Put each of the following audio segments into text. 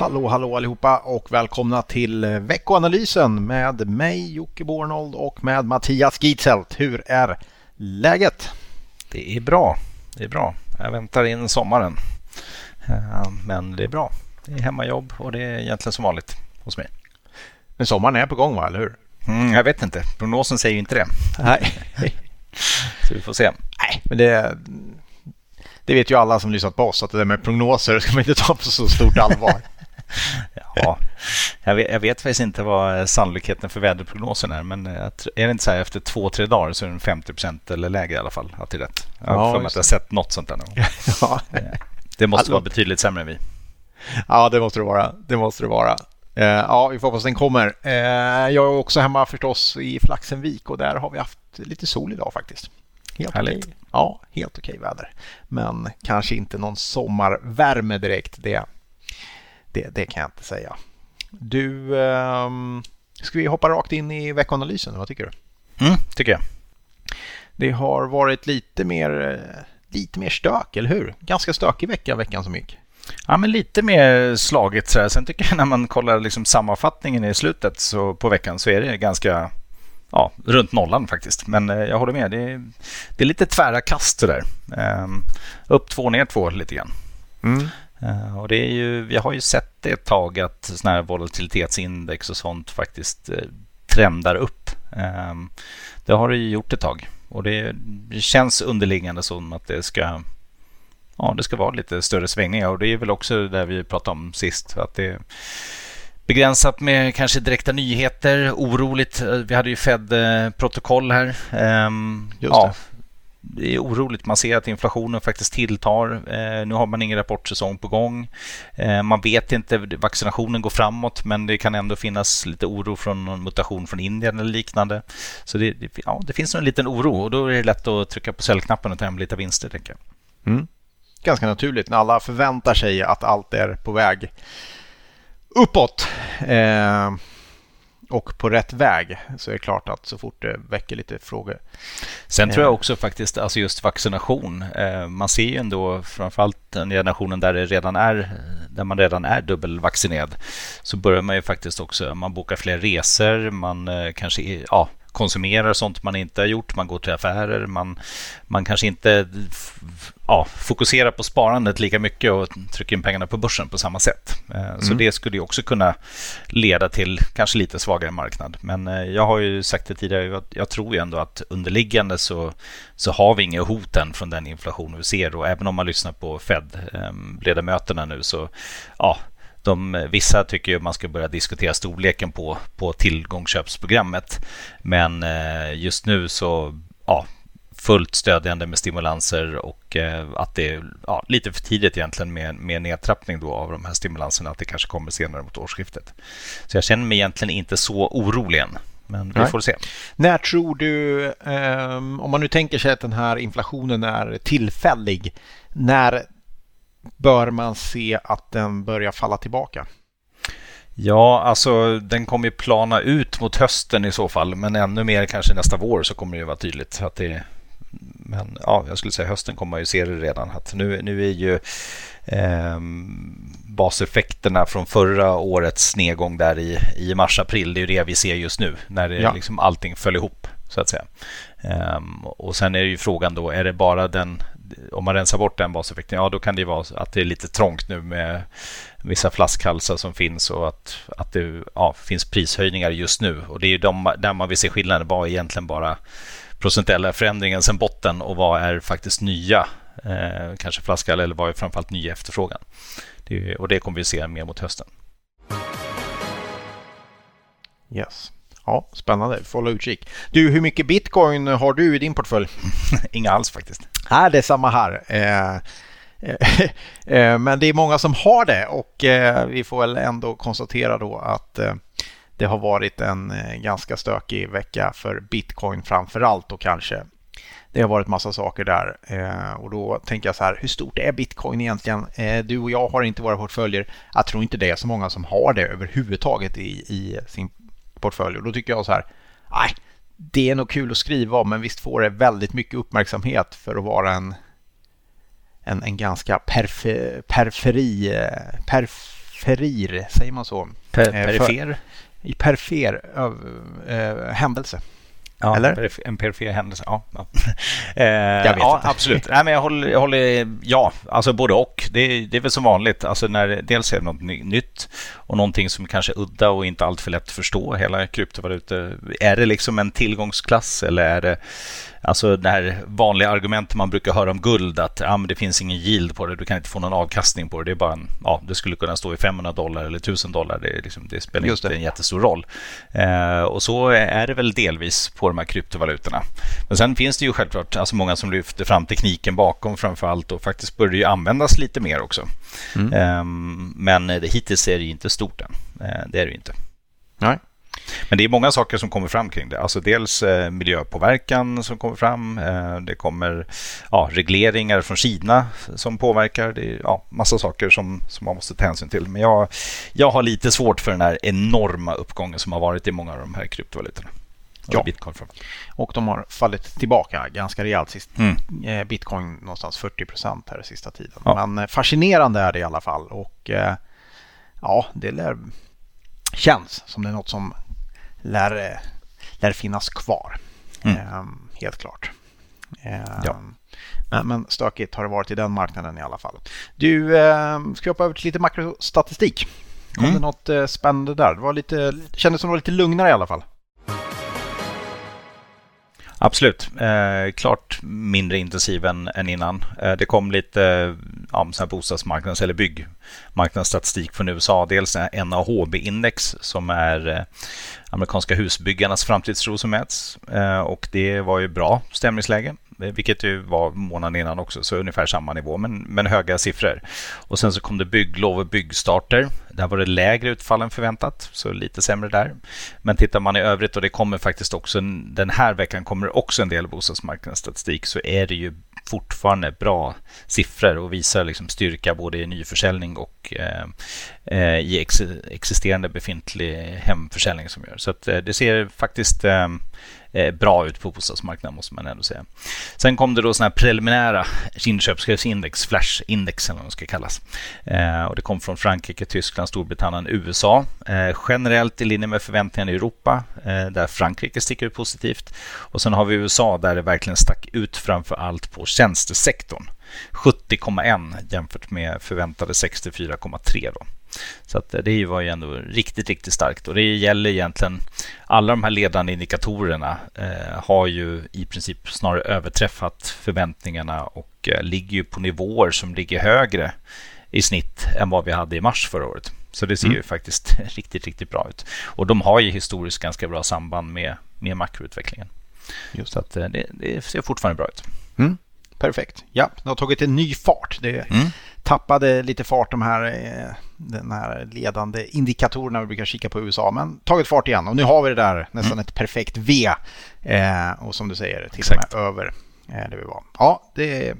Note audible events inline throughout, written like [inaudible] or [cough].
Hallå, hallå allihopa och välkomna till veckoanalysen med mig Jocke Bornold och med Mattias Gitzelt. Hur är läget? Det är bra. Det är bra. Jag väntar in sommaren. Eh, men det är bra. Det är hemmajobb och det är egentligen som vanligt hos mig. Men sommaren är på gång, va? eller hur? Mm, jag vet inte. Prognosen säger ju inte det. Nej. [laughs] Så vi får se. Nej, men det, det vet ju alla som lyssnat på oss att det där med prognoser ska man inte ta på så stort allvar. Ja, jag vet, jag vet faktiskt inte vad sannolikheten för väderprognosen är, men är det inte så här efter två, tre dagar så är den 50 procent eller lägre i alla fall? Att det är rätt. Jag har ja, för mig att jag sett något sånt där någon [laughs] ja. Det måste alltså, vara betydligt sämre än vi. Ja, det måste det vara. Det måste det vara. Eh, ja, vi får hoppas den kommer. Eh, jag är också hemma förstås i Flaxenvik och där har vi haft lite sol idag faktiskt. Helt Härligt. okej. Ja, helt okej väder. Men kanske inte någon sommarvärme direkt. Det, det, det kan jag inte säga. Du, eh, ska vi hoppa rakt in i veckoanalysen? Vad tycker du? Mm, tycker jag. Det har varit lite mer, lite mer stök, eller hur? Ganska stökig vecka, veckan som gick. Ja, men lite mer slagigt. Så här. Sen tycker jag när man kollar liksom sammanfattningen i slutet så på veckan så är det ganska ja, runt nollan faktiskt. Men eh, jag håller med. Det är, det är lite tvära kast där. Um, upp två, ner två lite grann. Mm. Uh, och det är ju, vi har ju sett det ett tag att sådana här volatilitetsindex och sånt faktiskt uh, trendar upp. Um, det har det ju gjort ett tag. Och det, känns underliggande som att det ska, ja, det ska vara lite större svängningar. Och det är väl också det vi pratade om sist. Att det, begränsat med kanske direkta nyheter, oroligt. Vi hade ju Fed-protokoll här. Just ja, det. är oroligt. Man ser att inflationen faktiskt tilltar. Eh, nu har man ingen rapportsäsong på gång. Eh, man vet inte, vaccinationen går framåt men det kan ändå finnas lite oro från någon mutation från Indien eller liknande. Så det, ja, det finns en liten oro och då är det lätt att trycka på säljknappen och ta hem lite vinster. Tänker jag. Mm. Ganska naturligt när alla förväntar sig att allt är på väg uppåt eh, och på rätt väg så är det klart att så fort det väcker lite frågor. Sen tror jag eh. också faktiskt, alltså just vaccination. Eh, man ser ju ändå framförallt den generationen där, det redan är, där man redan är dubbelvaccinerad så börjar man ju faktiskt också, man bokar fler resor, man eh, kanske, ja, konsumerar sånt man inte har gjort. Man går till affärer. Man, man kanske inte ja, fokuserar på sparandet lika mycket och trycker in pengarna på börsen på samma sätt. Eh, mm. Så det skulle också kunna leda till kanske lite svagare marknad. Men eh, jag har ju sagt det tidigare, jag tror ju ändå att underliggande så, så har vi inga hot än från den inflation vi ser och även om man lyssnar på Fed-ledamöterna eh, nu så ja, de, vissa tycker man ska börja diskutera storleken på, på tillgångsköpsprogrammet. Men eh, just nu så ja, fullt stödjande med stimulanser och eh, att det är ja, lite för tidigt egentligen med, med nedtrappning då av de här stimulanserna, att det kanske kommer senare mot årsskiftet. Så jag känner mig egentligen inte så orolig än. Men vi Nej. får se. När tror du, eh, om man nu tänker sig att den här inflationen är tillfällig, när bör man se att den börjar falla tillbaka? Ja, alltså den kommer ju plana ut mot hösten i så fall, men ännu mer kanske nästa vår så kommer det ju vara tydligt att det men ja, jag skulle säga hösten kommer man ju se det redan. Att nu, nu är ju eh, baseffekterna från förra årets nedgång där i, i mars-april, det är ju det vi ser just nu när det, ja. liksom allting föll ihop så att säga. Um, och sen är ju frågan då, är det bara den, om man rensar bort den baseffekten, ja då kan det ju vara att det är lite trångt nu med vissa flaskhalsar som finns och att, att det ja, finns prishöjningar just nu. Och det är ju de, där man vill se skillnaden. Vad är egentligen bara procentuella förändringen sen botten och vad är faktiskt nya, eh, kanske flaskhalsar eller vad är framförallt ny efterfrågan. Det, och det kommer vi se mer mot hösten. Yes. Ja, spännande. Vi får hålla utkik. Du, hur mycket bitcoin har du i din portfölj? [laughs] Inga alls faktiskt. Nej, det är samma här. Eh, eh, [laughs] eh, men det är många som har det och vi får väl ändå konstatera då att det har varit en ganska stökig vecka för bitcoin framför allt och kanske. Det har varit massa saker där och då tänker jag så här, hur stort är bitcoin egentligen? Du och jag har inte våra portföljer. Jag tror inte det är så många som har det överhuvudtaget i, i sin portfölj. Och då tycker jag så här, nej, det är nog kul att skriva om, men visst får det väldigt mycket uppmärksamhet för att vara en, en, en ganska perfe, periferi, periferir, säger man så? Per, perifer? I perifer äh, händelse. Ja, Eller? en perifer händelse. Ja, ja. [laughs] eh, ja absolut. [laughs] Nej, men jag håller, jag håller, ja, alltså både och. Det, det är väl som vanligt. Alltså när dels är det något nytt och någonting som kanske är udda och inte alltför lätt att förstå. Hela kryptovalutor. Är det liksom en tillgångsklass eller är det Alltså det här vanliga argumentet man brukar höra om guld att men det finns ingen yield på det, du kan inte få någon avkastning på det. Det, är bara en, ja, det skulle kunna stå i 500 dollar eller 1000 dollar. Det, liksom, det spelar Just inte en jättestor roll. Eh, och så är det väl delvis på de här kryptovalutorna. Men sen finns det ju självklart alltså många som lyfter fram tekniken bakom framför allt och faktiskt börjar ju användas lite mer också. Mm. Eh, men det, hittills är det inte stort än. Eh, det är det ju inte. Nej. Men det är många saker som kommer fram kring det. Alltså dels eh, miljöpåverkan som kommer fram. Eh, det kommer ja, regleringar från Kina som påverkar. Det är ja, massa saker som, som man måste ta hänsyn till. Men jag, jag har lite svårt för den här enorma uppgången som har varit i många av de här kryptovalutorna. Ja, Bitcoin och de har fallit tillbaka ganska rejält. Sist. Mm. Bitcoin någonstans 40 procent här sista tiden. Ja. Men fascinerande är det i alla fall. Och ja, det lär, känns som det är något som lär, lär finnas kvar. Mm. Ehm, helt klart. Ehm, ja. Men, men stökigt har det varit i den marknaden i alla fall. Du, eh, ska vi hoppa över till lite makrostatistik? Kom mm. det något eh, spännande där? Det var lite, kändes som det var lite lugnare i alla fall. Absolut. Eh, klart mindre intensiv än, än innan. Eh, det kom lite ja, så här bostadsmarknads eller byggmarknadsstatistik från USA. Dels NAHB-index som är eh, amerikanska husbyggarnas framtidstro som mäts. Eh, och det var ju bra stämningsläge eh, vilket ju var månaden innan också, så ungefär samma nivå, men, men höga siffror. Och sen så kom det bygglov och byggstarter. Där var det lägre utfall än förväntat, så lite sämre där. Men tittar man i övrigt, och det kommer faktiskt också den här veckan kommer också en del bostadsmarknadsstatistik, så är det ju fortfarande bra siffror och visar liksom styrka både i nyförsäljning och eh, eh i ex existerande befintlig hemförsäljning som gör. Så att, eh, det ser faktiskt Eh, Eh, bra ut på bostadsmarknaden måste man ändå säga. Sen kom det då sådana här preliminära inköpschefsindex, flashindex eller vad de ska kallas. Eh, och det kom från Frankrike, Tyskland, Storbritannien, USA. Eh, generellt i linje med förväntningarna i Europa, där Frankrike sticker ut positivt. Och sen har vi USA där det verkligen stack ut framför allt på tjänstesektorn. 70,1 jämfört med förväntade 64,3 då. Så att det var ju ändå riktigt, riktigt starkt och det gäller egentligen alla de här ledande indikatorerna eh, har ju i princip snarare överträffat förväntningarna och eh, ligger ju på nivåer som ligger högre i snitt än vad vi hade i mars förra året. Så det ser mm. ju faktiskt [laughs] riktigt, riktigt bra ut. Och de har ju historiskt ganska bra samband med, med makroutvecklingen. Just. Så att eh, det, det ser fortfarande bra ut. Mm. Perfekt. Ja, det har tagit en ny fart. Det mm. Tappade lite fart de här, eh, den här ledande indikatorerna vi brukar kika på i USA. Men tagit fart igen och nu har vi det där nästan mm. ett perfekt V. Eh, och som du säger, till och med över eh, det vi var. Ja, det,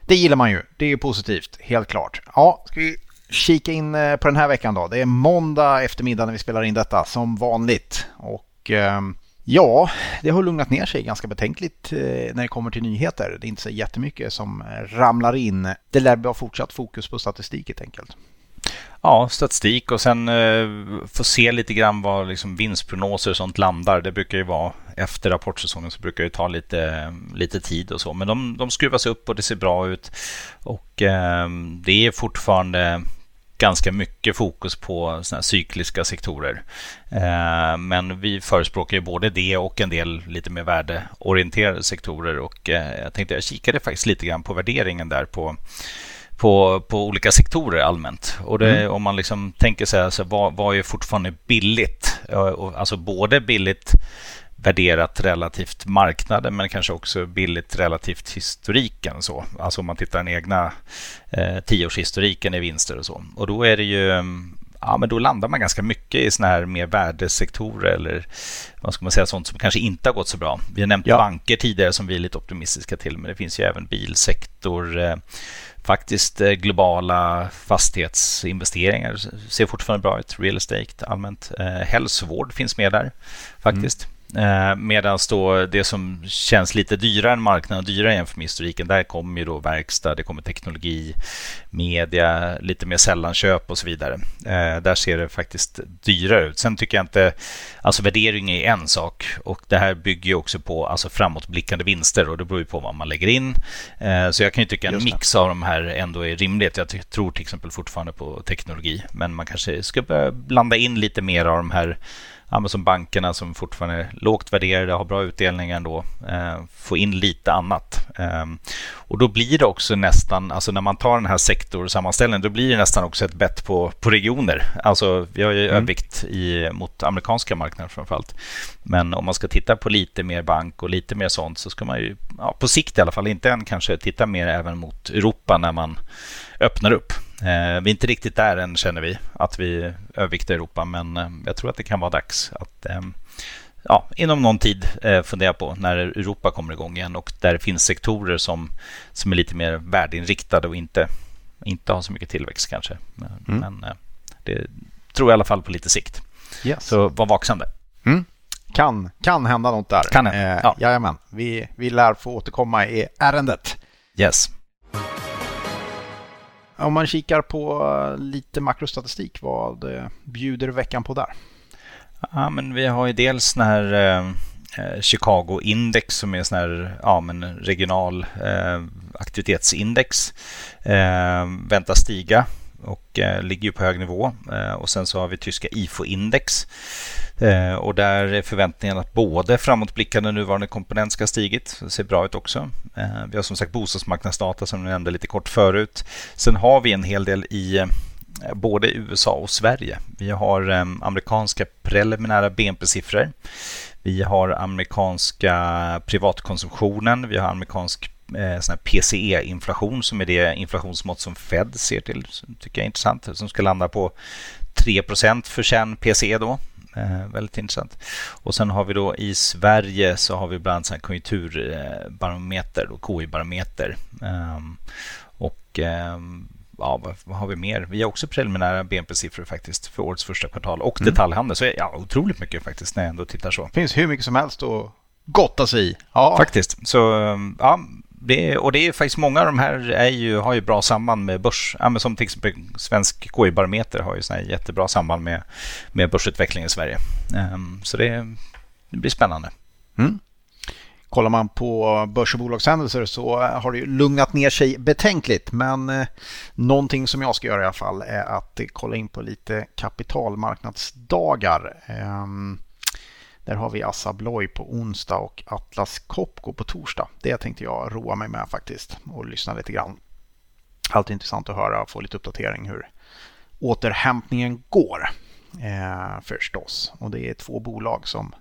det gillar man ju. Det är positivt, helt klart. Ja, ska vi kika in eh, på den här veckan då. Det är måndag eftermiddag när vi spelar in detta som vanligt. Och... Eh, Ja, det har lugnat ner sig ganska betänkligt eh, när det kommer till nyheter. Det är inte så jättemycket som ramlar in. Det lär vara fortsatt fokus på statistik helt enkelt. Ja, statistik och sen eh, få se lite grann vad liksom vinstprognoser och sånt landar. Det brukar ju vara efter rapportsäsongen så brukar det ta lite, lite tid och så. Men de, de skruvas upp och det ser bra ut. Och eh, det är fortfarande ganska mycket fokus på såna cykliska sektorer. Eh, men vi förespråkar ju både det och en del lite mer värdeorienterade sektorer och eh, jag tänkte jag kikade faktiskt lite grann på värderingen där på på, på olika sektorer allmänt. Och det, mm. Om man liksom tänker sig, alltså, vad, vad är fortfarande billigt? Alltså både billigt värderat relativt marknaden men kanske också billigt relativt historiken. Så. Alltså om man tittar den egna eh, tioårshistoriken i vinster och så. Och då är det ju ja, men då landar man ganska mycket i såna här mer värdesektorer eller vad ska man säga, sånt som kanske inte har gått så bra. Vi har nämnt ja. banker tidigare som vi är lite optimistiska till, men det finns ju även bilsektor, eh, faktiskt eh, globala fastighetsinvesteringar ser fortfarande bra ut. Real estate allmänt. Eh, hälsovård finns med där faktiskt. Mm. Eh, Medan då det som känns lite dyrare än marknaden, dyrare jämfört med historiken, där kommer ju då verkstad, det kommer teknologi, media, lite mer sällanköp och så vidare. Eh, där ser det faktiskt dyrare ut. Sen tycker jag inte, alltså värdering är en sak och det här bygger ju också på alltså framåtblickande vinster och det beror ju på vad man lägger in. Eh, så jag kan ju tycka en mix av de här ändå är rimligt. Jag tror till exempel fortfarande på teknologi, men man kanske ska börja blanda in lite mer av de här ja, som bankerna som fortfarande är lågt värderade, har bra utdelningar ändå, eh, få in lite annat. Eh, och då blir det också nästan, alltså när man tar den här sektorsammanställningen, då blir det nästan också ett bett på, på regioner. Alltså vi har ju mm. övervikt i, mot amerikanska marknader framförallt. Men om man ska titta på lite mer bank och lite mer sånt så ska man ju, ja, på sikt i alla fall, inte än kanske titta mer även mot Europa när man öppnar upp. Eh, vi är inte riktigt där än känner vi, att vi överviktar Europa, men eh, jag tror att det kan vara dags att eh, ja, inom någon tid fundera på när Europa kommer igång igen och där det finns sektorer som, som är lite mer värdeinriktade och inte, inte har så mycket tillväxt kanske. Mm. Men det tror jag i alla fall på lite sikt. Yes. Så var vaksam där. Mm. Kan, kan hända något där. Kan hända. Eh, ja. Jajamän, vi, vi lär få återkomma i ärendet. Yes. Om man kikar på eh, lite makrostatistik, vad eh, bjuder veckan på där? Ja, men vi har ju dels den här eh, eh, Chicago-index som är sån här, ja, men regional eh, aktivitetsindex. Eh, väntas stiga och eh, ligger ju på hög nivå. Eh, och sen så har vi tyska IFO-index. Eh, och där är förväntningen att både framåtblickande nuvarande komponent ska ha stigit. Det ser bra ut också. Eh, vi har som sagt bostadsmarknadsdata som jag nämnde lite kort förut. Sen har vi en hel del i eh, både USA och Sverige. Vi har eh, amerikanska preliminära BNP-siffror. Vi har amerikanska privatkonsumtionen. Vi har amerikansk eh, PCE-inflation som är det inflationsmått som Fed ser till. Som tycker jag är intressant. Som ska landa på 3 för känd PCE då. Eh, väldigt intressant. Och sen har vi då i Sverige så har vi bland annat konjunkturbarometer och KI-barometer. Um, och um, ja, vad, vad, har vi mer? Vi har också preliminära BNP-siffror faktiskt för årets första kvartal och mm. detaljhandel. Så ja, otroligt mycket faktiskt när jag ändå tittar så. Det finns hur mycket som helst att gotta sig i. Ja. Faktiskt. Så ja, det, och det är faktiskt många av de här är ju, har ju bra samband med börs. Ja, men som till exempel svensk KI-barometer har ju såna jättebra samband med, med börsutvecklingen i Sverige. Um, så det, det, blir spännande. Mm. Kollar man på börs och bolagshändelser så eh, har det ju lugnat ner sig betänkligt. Men eh, någonting som jag ska göra i alla fall är att kolla in på lite kapitalmarknadsdagar. Eh, där har vi Assa Abloy på onsdag och Atlas Copco på torsdag. Det tänkte jag roa mig med faktiskt och lyssna lite grann. Alltid intressant att höra och få lite uppdatering hur återhämtningen går eh, förstås. Och det är två bolag som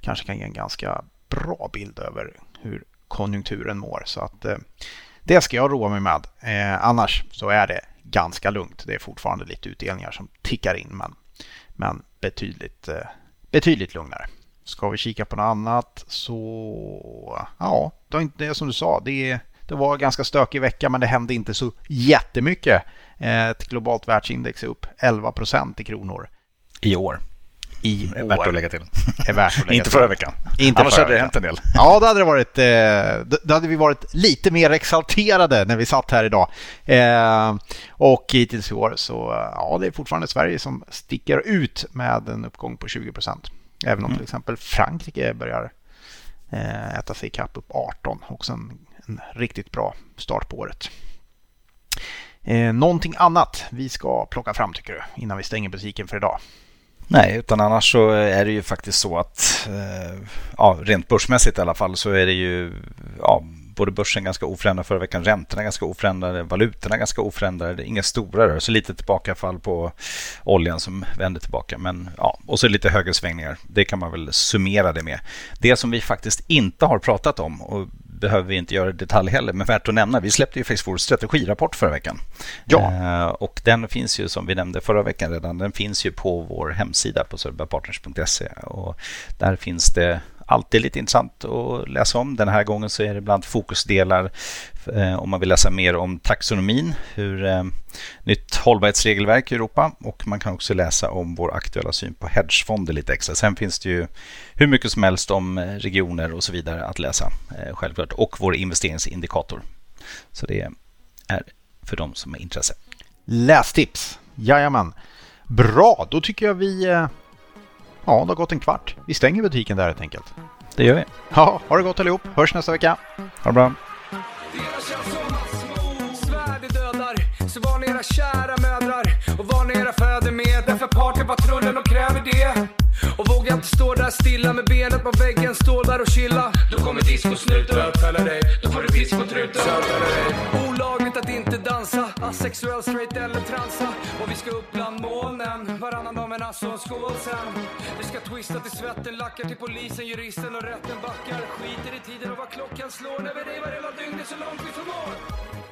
kanske kan ge en ganska bra bild över hur konjunkturen mår. Så att eh, det ska jag roa mig med. Eh, annars så är det ganska lugnt. Det är fortfarande lite utdelningar som tickar in men, men betydligt eh, betydligt lugnare. Ska vi kika på något annat så ja, det, inte, som du sa, det, det var en ganska stökig vecka men det hände inte så jättemycket. Eh, ett globalt världsindex är upp 11 procent i kronor. I år. I är värt att lägga till. Är värt att lägga inte förra veckan. Inte Annars hade det hänt en del. Ja, då hade, det varit, eh, då hade vi varit lite mer exalterade när vi satt här idag. Eh, och hittills i år så ja, det är fortfarande Sverige som sticker ut med en uppgång på 20 procent. Även om mm. till exempel Frankrike börjar eh, äta sig ikapp upp 18. Också en, en riktigt bra start på året. Eh, någonting annat vi ska plocka fram tycker du innan vi stänger butiken för idag? Nej, utan annars så är det ju faktiskt så att eh, ja, rent börsmässigt i alla fall så är det ju ja, både börsen ganska oförändrad förra veckan, räntorna ganska oförändrade, valutorna ganska oförändrade, inga stora rörelser, lite tillbakafall på oljan som vänder tillbaka. Men, ja, och så lite högre svängningar, det kan man väl summera det med. Det som vi faktiskt inte har pratat om och behöver vi inte göra i detalj heller, men värt att nämna. Vi släppte ju faktiskt vår strategirapport förra veckan. Ja. Eh, och den finns ju som vi nämnde förra veckan redan. Den finns ju på vår hemsida på surbapartners.se och där finns det alltid lite intressant att läsa om. Den här gången så är det bland fokusdelar eh, om man vill läsa mer om taxonomin, hur eh, nytt hållbarhetsregelverk i Europa och man kan också läsa om vår aktuella syn på hedgefonder lite extra. Sen finns det ju hur mycket som helst om eh, regioner och så vidare att läsa eh, självklart och vår investeringsindikator. Så det är för de som är intresserade. Lästips, jajamän. Bra, då tycker jag vi... Eh, Ja, det har gått en kvart. Vi stänger butiken där helt enkelt. Det gör vi. Ja, ha det gott allihop. Hörs nästa vecka. Ha det bra. Så var ni era kära mödrar och var ni era fäder med Därför partypatrullen och kräver det Och våga inte stå där stilla med benet på väggen Stå där och chilla Då kommer discosnuten Bötfälla dig Då får du piss på truten Olagligt att inte dansa Asexuell, straight eller transa. Och vi ska upp bland molnen Varannan dag men alltså en skål sen. Vi ska twista till svetten Lackar till polisen, juristen och rätten backar. Skiter i tiden och vad klockan slår. När vi revar hela dygnet så långt vi förmår.